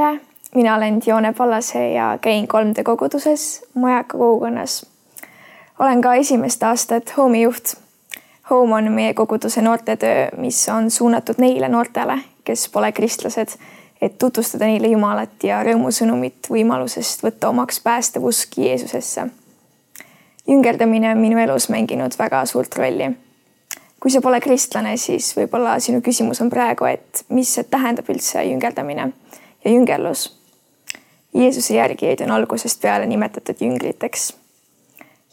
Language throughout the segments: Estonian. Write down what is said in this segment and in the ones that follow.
tere, mina olen Dione Pallase ja käin 3D koguduses Majaka kogukonnas. olen ka esimest aastat Home'i juht. Home on meie koguduse noortetöö, mis on suunatud neile noortele, kes pole kristlased, et tutvustada neile Jumalat ja rõõmusõnumit võimalusest võtta omaks päästev usk Jeesusesse. jüngerdamine on minu elus mänginud väga suurt rolli kui sa pole kristlane, siis võib-olla sinu küsimus on praegu, et mis see tähendab üldse jüngerdamine ja jüngerlus. Jeesuse järgijaid on algusest peale nimetatud jüngriteks.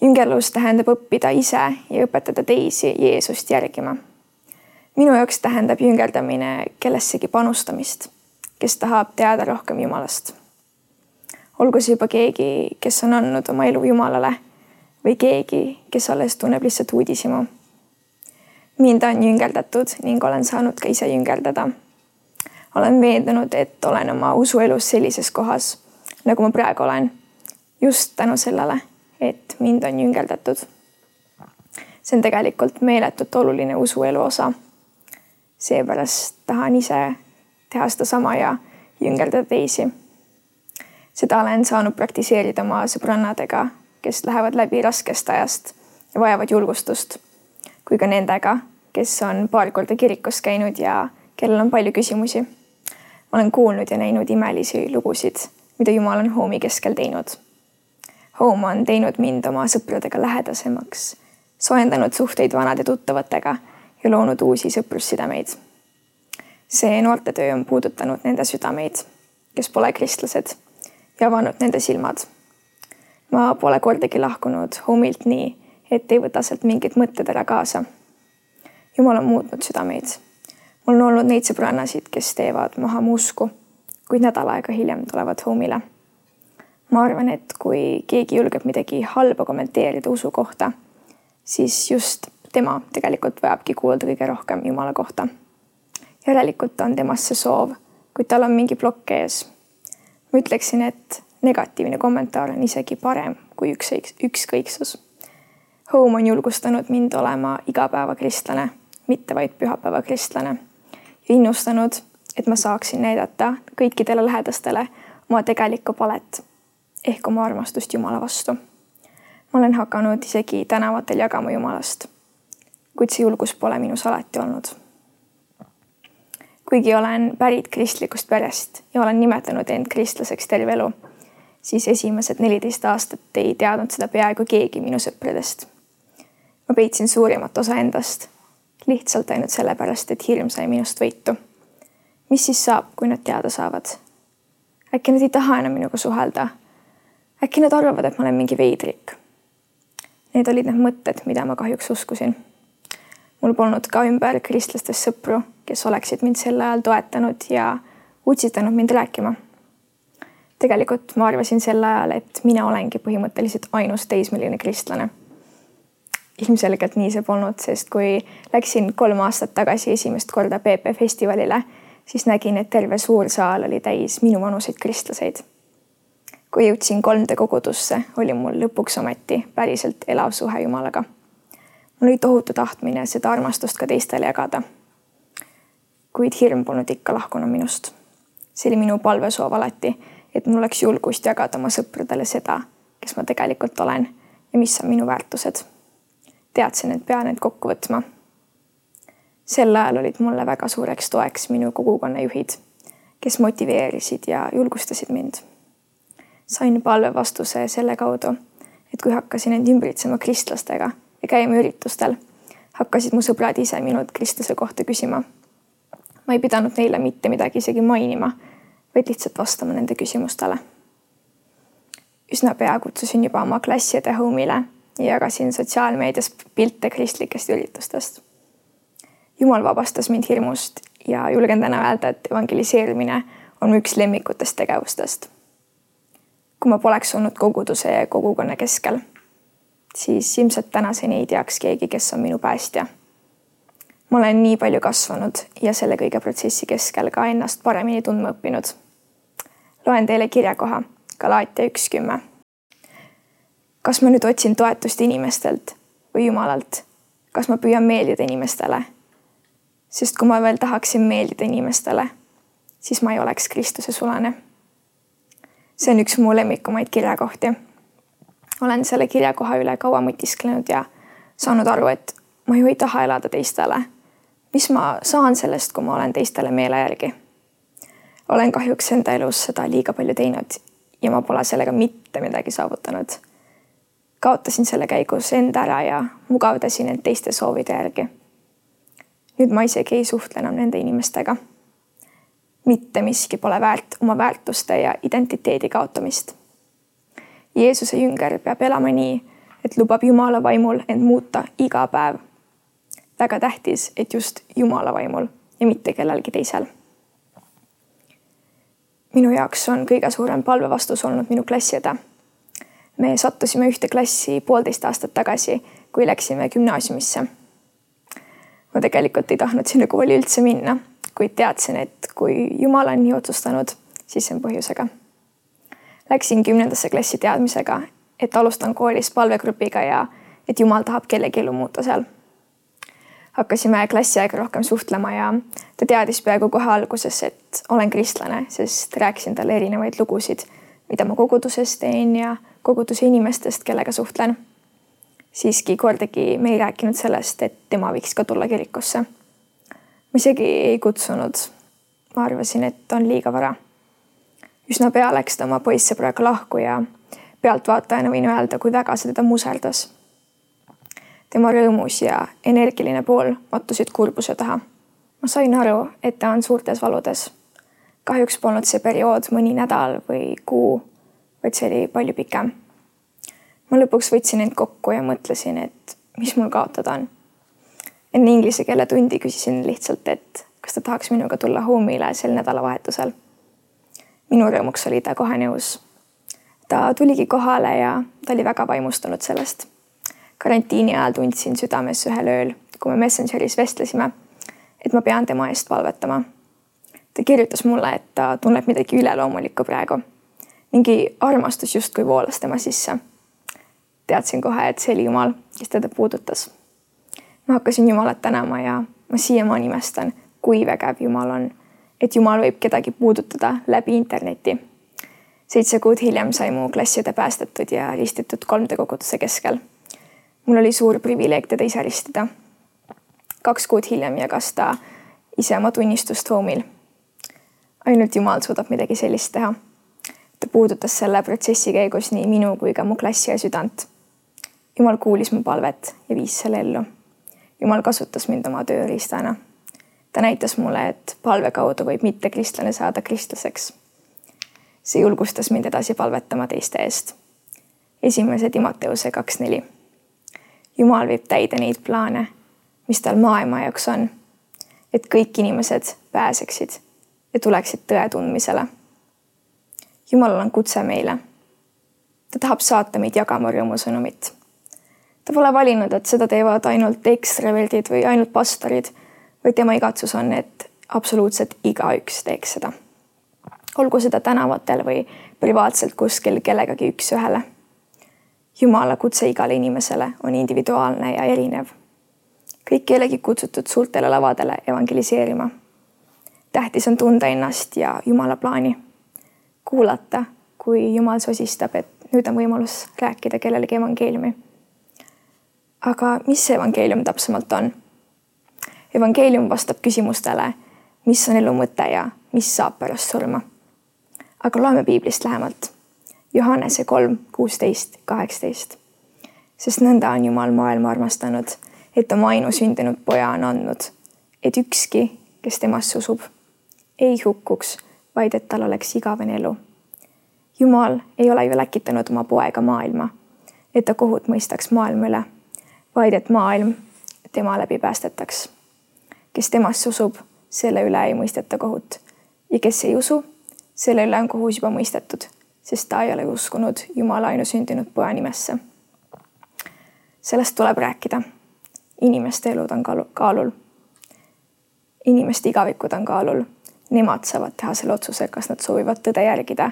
jüngerlus tähendab õppida ise ja õpetada teisi Jeesust järgima. minu jaoks tähendab jüngerdamine kellessegi panustamist, kes tahab teada rohkem Jumalast. olgu see juba keegi, kes on andnud oma elu Jumalale või keegi, kes alles tunneb lihtsalt uudishimu mind on jüngeldatud ning olen saanud ka ise jüngeldada. Olen veendunud, et olen oma usuelus sellises kohas, nagu ma praegu olen, just tänu sellele, et mind on jüngeldatud. see on tegelikult meeletult oluline usuelu osa. seepärast tahan ise teha sedasama ja jüngeldada teisi. seda olen saanud praktiseerida oma sõbrannadega, kes lähevad läbi raskest ajast ja vajavad julgustust kui ka nendega, kes on paar korda kirikus käinud ja kellel on palju küsimusi. Olen kuulnud ja näinud imelisi lugusid, mida Jumal on Home'i keskel teinud. Home on teinud mind oma sõpradega lähedasemaks, soojendanud suhteid vanade tuttavatega ja loonud uusi sõprussidemeid. see noortetöö on puudutanud nende südameid, kes pole kristlased ja avanud nende silmad. ma pole kordagi lahkunud Home'ilt nii et ei võta sealt mingid mõtted ära kaasa. jumal on muutnud südameid. On olnud neid sõbrannasid, kes teevad maha mu usku, kuid nädal aega hiljem tulevad home'ile. ma arvan, et kui keegi julgeb midagi halba kommenteerida usu kohta, siis just tema tegelikult vajabki kuulda kõige rohkem Jumala kohta. järelikult on temas see soov, kuid tal on mingi plokk ees. ma ütleksin, et negatiivne kommentaar on isegi parem kui üks ükskõiksus Home on julgustanud mind olema igapäevakristlane, mitte vaid pühapäevakristlane innustanud, et ma saaksin näidata kõikidele lähedastele oma tegelikku palet ehk oma armastust Jumala vastu. ma olen hakanud isegi tänavatel jagama Jumalast, kuid see julgus pole minus alati olnud. kuigi olen pärit kristlikust perest ja olen nimetanud end kristlaseks terve elu, siis esimesed neliteist aastat ei teadnud seda peaaegu keegi minu sõpradest ma peitsin suurimat osa endast lihtsalt ainult sellepärast, et hirm sai minust võitu. mis siis saab, kui nad teada saavad? äkki nad ei taha enam minuga suhelda? äkki nad arvavad, et ma olen mingi veidrik? Need olid need mõtted, mida ma kahjuks uskusin. mul polnud ka ümber kristlastest sõpru, kes oleksid mind sel ajal toetanud ja utsitanud mind rääkima. tegelikult ma arvasin sel ajal, et mina olengi põhimõtteliselt ainus teismeline kristlane ilmselgelt nii see polnud, sest kui läksin kolm aastat tagasi esimest korda PP festivalile, siis nägin, et terve suur saal oli täis minuvanuseid kristlaseid. kui jõudsin 3D kogudusse, oli mul lõpuks ometi päriselt elav suhe Jumalaga. mul oli tohutu tahtmine seda armastust ka teistele jagada. kuid hirm polnud ikka lahkunud minust. see oli minu palvesoov alati, et mul oleks julgust jagada oma sõpradele seda, kes ma tegelikult olen ja mis on minu väärtused teadsin, et pean end kokku võtma. sel ajal olid mulle väga suureks toeks minu kogukonna juhid, kes motiveerisid ja julgustasid mind. sain palve vastuse selle kaudu, et kui hakkasin end ümbritsema kristlastega ja käima üritustel, hakkasid mu sõbrad ise minult kristluse kohta küsima. ma ei pidanud neile mitte midagi isegi mainima, vaid lihtsalt vastama nende küsimustele üsna pea kutsusin juba oma klasside home'ile ja jagasin sotsiaalmeedias pilte kristlikest üritustest. jumal vabastas mind hirmust ja julgen täna öelda, et evangeliseerimine on üks lemmikutest tegevustest. kui ma poleks olnud koguduse ja kogukonna keskel, siis ilmselt tänaseni ei teaks keegi, kes on minu päästja. ma olen nii palju kasvanud ja selle kõige protsessi keskel ka ennast paremini tundma õppinud. loen teile kirjakoha Galaatia üks kümme kas ma nüüd otsin toetust inimestelt või Jumalalt? kas ma püüan meeldida inimestele? sest kui ma veel tahaksin meeldida inimestele, siis ma ei oleks Kristuse sulane see on üks mu lemmikumaid kirjakohti. olen selle kirjakoha üle kaua mõtisklenud ja saanud aru, et ma ju ei taha elada teistele. mis ma saan sellest, kui ma olen teistele meele järgi? olen kahjuks enda elus seda liiga palju teinud ja ma pole sellega mitte midagi saavutanud. Kaotasin selle käigus enda ära ja mugavdasin end teiste soovide järgi. nüüd ma isegi ei suhtle enam nende inimestega. mitte miski pole väärt oma väärtuste ja identiteedi kaotamist. Jeesuse jünger peab elama nii, et lubab Jumala vaimul end muuta iga päev. väga tähtis, et just Jumala vaimul ja mitte kellelgi teisel minu jaoks on kõige suurem palvevastus olnud minu klassiõde. Me sattusime ühte klassi poolteist aastat tagasi, kui läksime gümnaasiumisse. ma tegelikult ei tahtnud sinna kooli üldse minna, kuid teadsin, et kui Jumal on nii otsustanud, siis see on põhjusega. Läksin kümnendasse klassi teadmisega, et alustan koolis palvegrupiga ja et Jumal tahab kellegi elu muuta seal hakkasime klassiaega rohkem suhtlema ja ta teadis peaaegu kohe alguses, et olen kristlane, sest rääkisin talle erinevaid lugusid, mida ma koguduses teen ja koguduse inimestest, kellega suhtlen. siiski kordagi me ei rääkinud sellest, et tema võiks ka tulla kirikusse. ma isegi ei kutsunud. ma arvasin, et on liiga vara. üsna pea läks ta oma poissõbraga lahku ja pealtvaatajana võin öelda, kui väga see teda muserdas tema rõõmus ja energiline pool mattusid kurbuse taha. ma sain aru, et ta on suurtes valudes. Kahjuks polnud see periood mõni nädal või kuu, vaid see oli palju pikem. ma lõpuks võtsin end kokku ja mõtlesin, et mis mul kaotada on. enne inglise keele tundi küsisin lihtsalt, et kas ta tahaks minuga tulla home'ile sel nädalavahetusel. minu rõõmuks oli ta kohe nõus. ta tuligi kohale ja ta oli väga vaimustunud sellest karantiini ajal tundsin südames ühel ööl, kui me Messengeris vestlesime, et ma pean tema eest palvetama. Ta kirjutas mulle, et ta tunneb midagi üleloomulikku praegu. mingi armastus justkui voolas tema sisse. teadsin kohe, et see oli Jumal, kes teda puudutas. ma hakkasin Jumalat tänama ja ma siiamaani imestan, kui vägev Jumal on, et Jumal võib kedagi puudutada läbi interneti. seitse kuud hiljem sai mu klassiõde päästetud ja ristitud 3D koguduse keskel mul oli suur privileeg teda ise ristada. kaks kuud hiljem jagas ta ise oma tunnistust hoomil. Ainult Jumal suudab midagi sellist teha. ta puudutas selle protsessi käigus nii minu kui ka mu klassi ja südant. Jumal kuulis mu palvet ja viis selle ellu. Jumal kasutas mind oma tööriistana. ta näitas mulle, et palve kaudu võib mittekristlane saada kristlaseks. see julgustas mind edasi palvetama teiste eest. esimese Timoteuse kaks neli Jumal viib täide neid plaane, mis tal maailma jaoks on. et kõik inimesed pääseksid ja tuleksid tõe tundmisele. Jumalal on kutse meile. ta tahab saata meid jagama rõõmusõnumit. ta pole valinud, et seda teevad ainult ekstraverdid või ainult pastorid, vaid tema igatsus on, et absoluutselt igaüks teeks seda. olgu seda tänavatel või privaatselt kuskil kellegagi üks-ühele Jumala kutse igale inimesele on individuaalne ja erinev. kõik ei olegi kutsutud suurtele lavadele evangeliseerima. Tähtis on tunda ennast ja Jumala plaani. kuulata, kui Jumal sosistab, et nüüd on võimalus rääkida kellelegi evangeeliumi. aga mis see evangeelium täpsemalt on? evangeelium vastab küsimustele, mis on elu mõte ja mis saab pärast surma. aga loeme piiblist lähemalt Johannese kolm, kuusteist, kaheksateist. sest nõnda on Jumal maailma armastanud, et oma ainusündinud poja on andnud, et ükski, kes temasse usub, ei hukkuks, vaid et tal oleks igavene elu. Jumal ei ole ju läkitanud oma poega maailma, et ta kohut mõistaks maailma üle, vaid et maailm tema läbi päästetaks. kes temasse usub, selle üle ei mõisteta kohut ja kes ei usu, selle üle on kohus juba mõistetud sest ta ei ole uskunud Jumala ainusündinud poja nimesse. sellest tuleb rääkida. inimeste elud on kaalul. inimeste igavikud on kaalul. Nemad saavad teha selle otsuse, kas nad soovivad tõde järgida,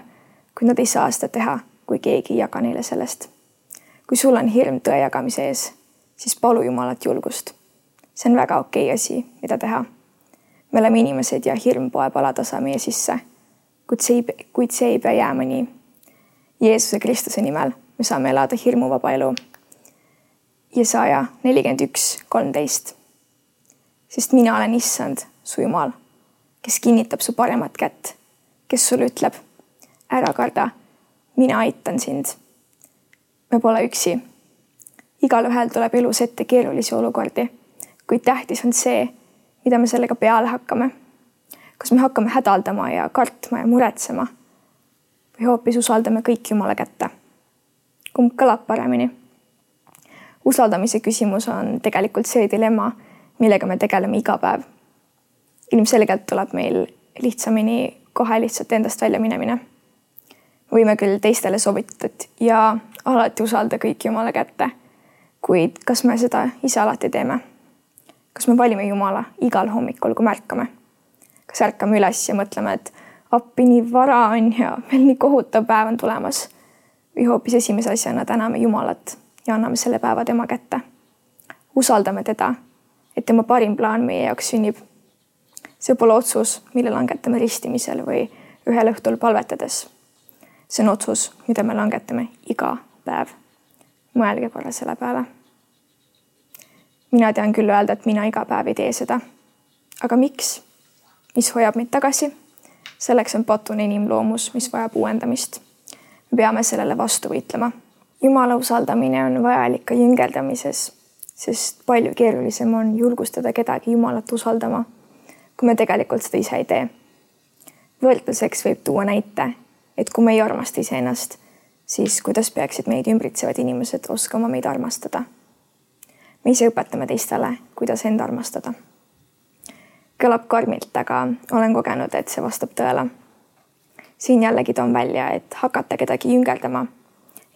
kuid nad ei saa seda teha, kui keegi ei jaga neile sellest. kui sul on hirm tõe jagamise ees, siis palu Jumalat julgust. see on väga okei asi, mida teha. me oleme inimesed ja hirm poeb alatasa meie sisse. kuid see ei, kuid see ei pea jääma nii Jeesuse Kristuse nimel me saame elada hirmuvaba elu. Jesaja nelikümmend üks, kolmteist. sest mina olen issand, su jumal, kes kinnitab su paremat kätt, kes sulle ütleb, ära karda, mina aitan sind. me pole üksi. igalühel tuleb elus ette keerulisi olukordi, kuid tähtis on see, mida me sellega peale hakkame. kas me hakkame hädaldama ja kartma ja muretsema või hoopis usaldame kõik Jumala kätte. kumb kõlab paremini? usaldamise küsimus on tegelikult see dilemma, millega me tegeleme iga päev. Ilmselgelt tuleb meil lihtsamini kohe lihtsalt endast välja minemine. võime küll teistele et ja alati usalda kõik Jumala kätte. kuid kas me seda ise alati teeme? kas me valime Jumala igal hommikul, kui me ärkame? kas ärkame üles ja mõtleme, et appi nii vara on ja veel nii kohutav päev on tulemas. või hoopis esimese asjana täname Jumalat ja anname selle päeva tema kätte. usaldame teda, et tema parim plaan meie jaoks sünnib. See pole otsus, mille langetame ristimisel või ühel õhtul palvetades. see on otsus, mida me langetame iga päev. mõelge korra selle peale. mina tean küll öelda, et mina iga päev ei tee seda. aga miks? mis hoiab meid tagasi selleks on patune inimloomus, mis vajab uuendamist. me peame sellele vastu võitlema. Jumala usaldamine on vajalik ka jüngeldamises, sest palju keerulisem on julgustada kedagi Jumalat usaldama, kui me tegelikult seda ise ei tee. võrdluseks võib tuua näite, et kui me ei armasta iseennast, siis kuidas peaksid meid ümbritsevad inimesed oskama meid armastada? me ise õpetame teistele, kuidas end armastada kõlab karmilt, aga olen kogenud, et see vastab tõele. siin jällegi toon välja, et hakata kedagi jüngeldama,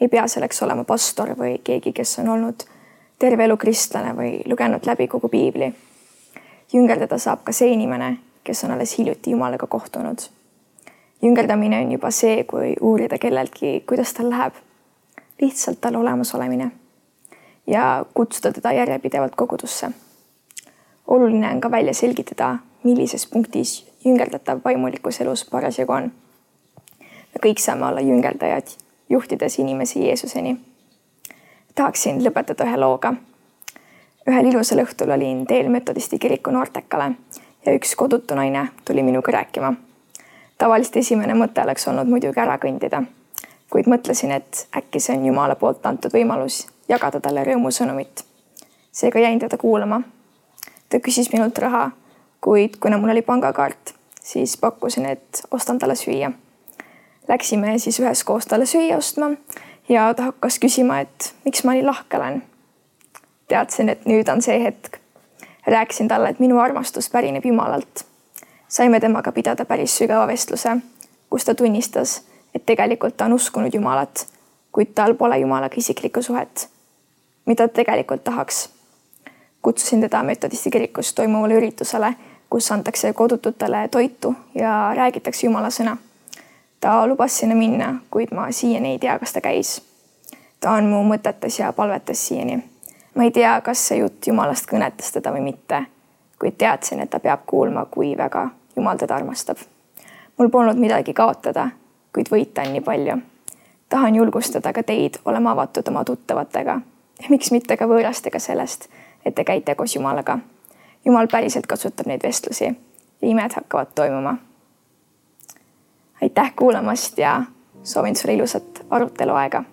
ei pea selleks olema pastor või keegi, kes on olnud terve elu kristlane või lugenud läbi kogu piibli. Jüngeldada saab ka see inimene, kes on alles hiljuti Jumalaga kohtunud. jüngeldamine on juba see, kui uurida kelleltki, kuidas tal läheb. lihtsalt tal olemasolemine ja kutsuda teda järjepidevalt kogudusse oluline on ka välja selgitada, millises punktis jüngeldatav vaimulikus elus parasjagu on. me kõik saame olla jüngeldajad, juhtides inimesi Jeesuseni. tahaksin lõpetada ühe looga. Ühel ilusal õhtul olin teel metodisti kiriku noortekale ja üks kodutu naine tuli minuga rääkima. tavaliselt esimene mõte oleks olnud muidugi ära kõndida, kuid mõtlesin, et äkki see on Jumala poolt antud võimalus jagada talle rõõmusõnumit. seega jäin teda kuulama ta küsis minult raha, kuid kuna mul oli pangakaart, siis pakkusin, et ostan talle süüa. Läksime siis üheskoos talle süüa ostma ja ta hakkas küsima, et miks ma nii lahke olen. Teadsin, et nüüd on see hetk. rääkisin talle, et minu armastus pärineb Jumalalt. saime temaga pidada päris sügava vestluse, kus ta tunnistas, et tegelikult ta on uskunud Jumalat, kuid tal pole Jumalaga isiklikku suhet. mida ta tegelikult tahaks kutsusin teda metodisti kirikus toimuvale üritusele, kus antakse kodututele toitu ja räägitakse Jumala sõna. ta lubas sinna minna, kuid ma siiani ei tea, kas ta käis. ta on mu mõtetes ja palvetes siiani. Ma ei tea, kas see jutt Jumalast kõnetas teda või mitte, kuid teadsin, et ta peab kuulma, kui väga Jumal teda armastab. mul polnud midagi kaotada, kuid võita on nii palju. tahan julgustada ka teid olema avatud oma tuttavatega ja miks mitte ka võõrastega sellest et te käite koos Jumalaga. Jumal päriselt kasutab neid vestlusi ja imed hakkavad toimuma. aitäh kuulamast ja soovin sulle ilusat aruteluaega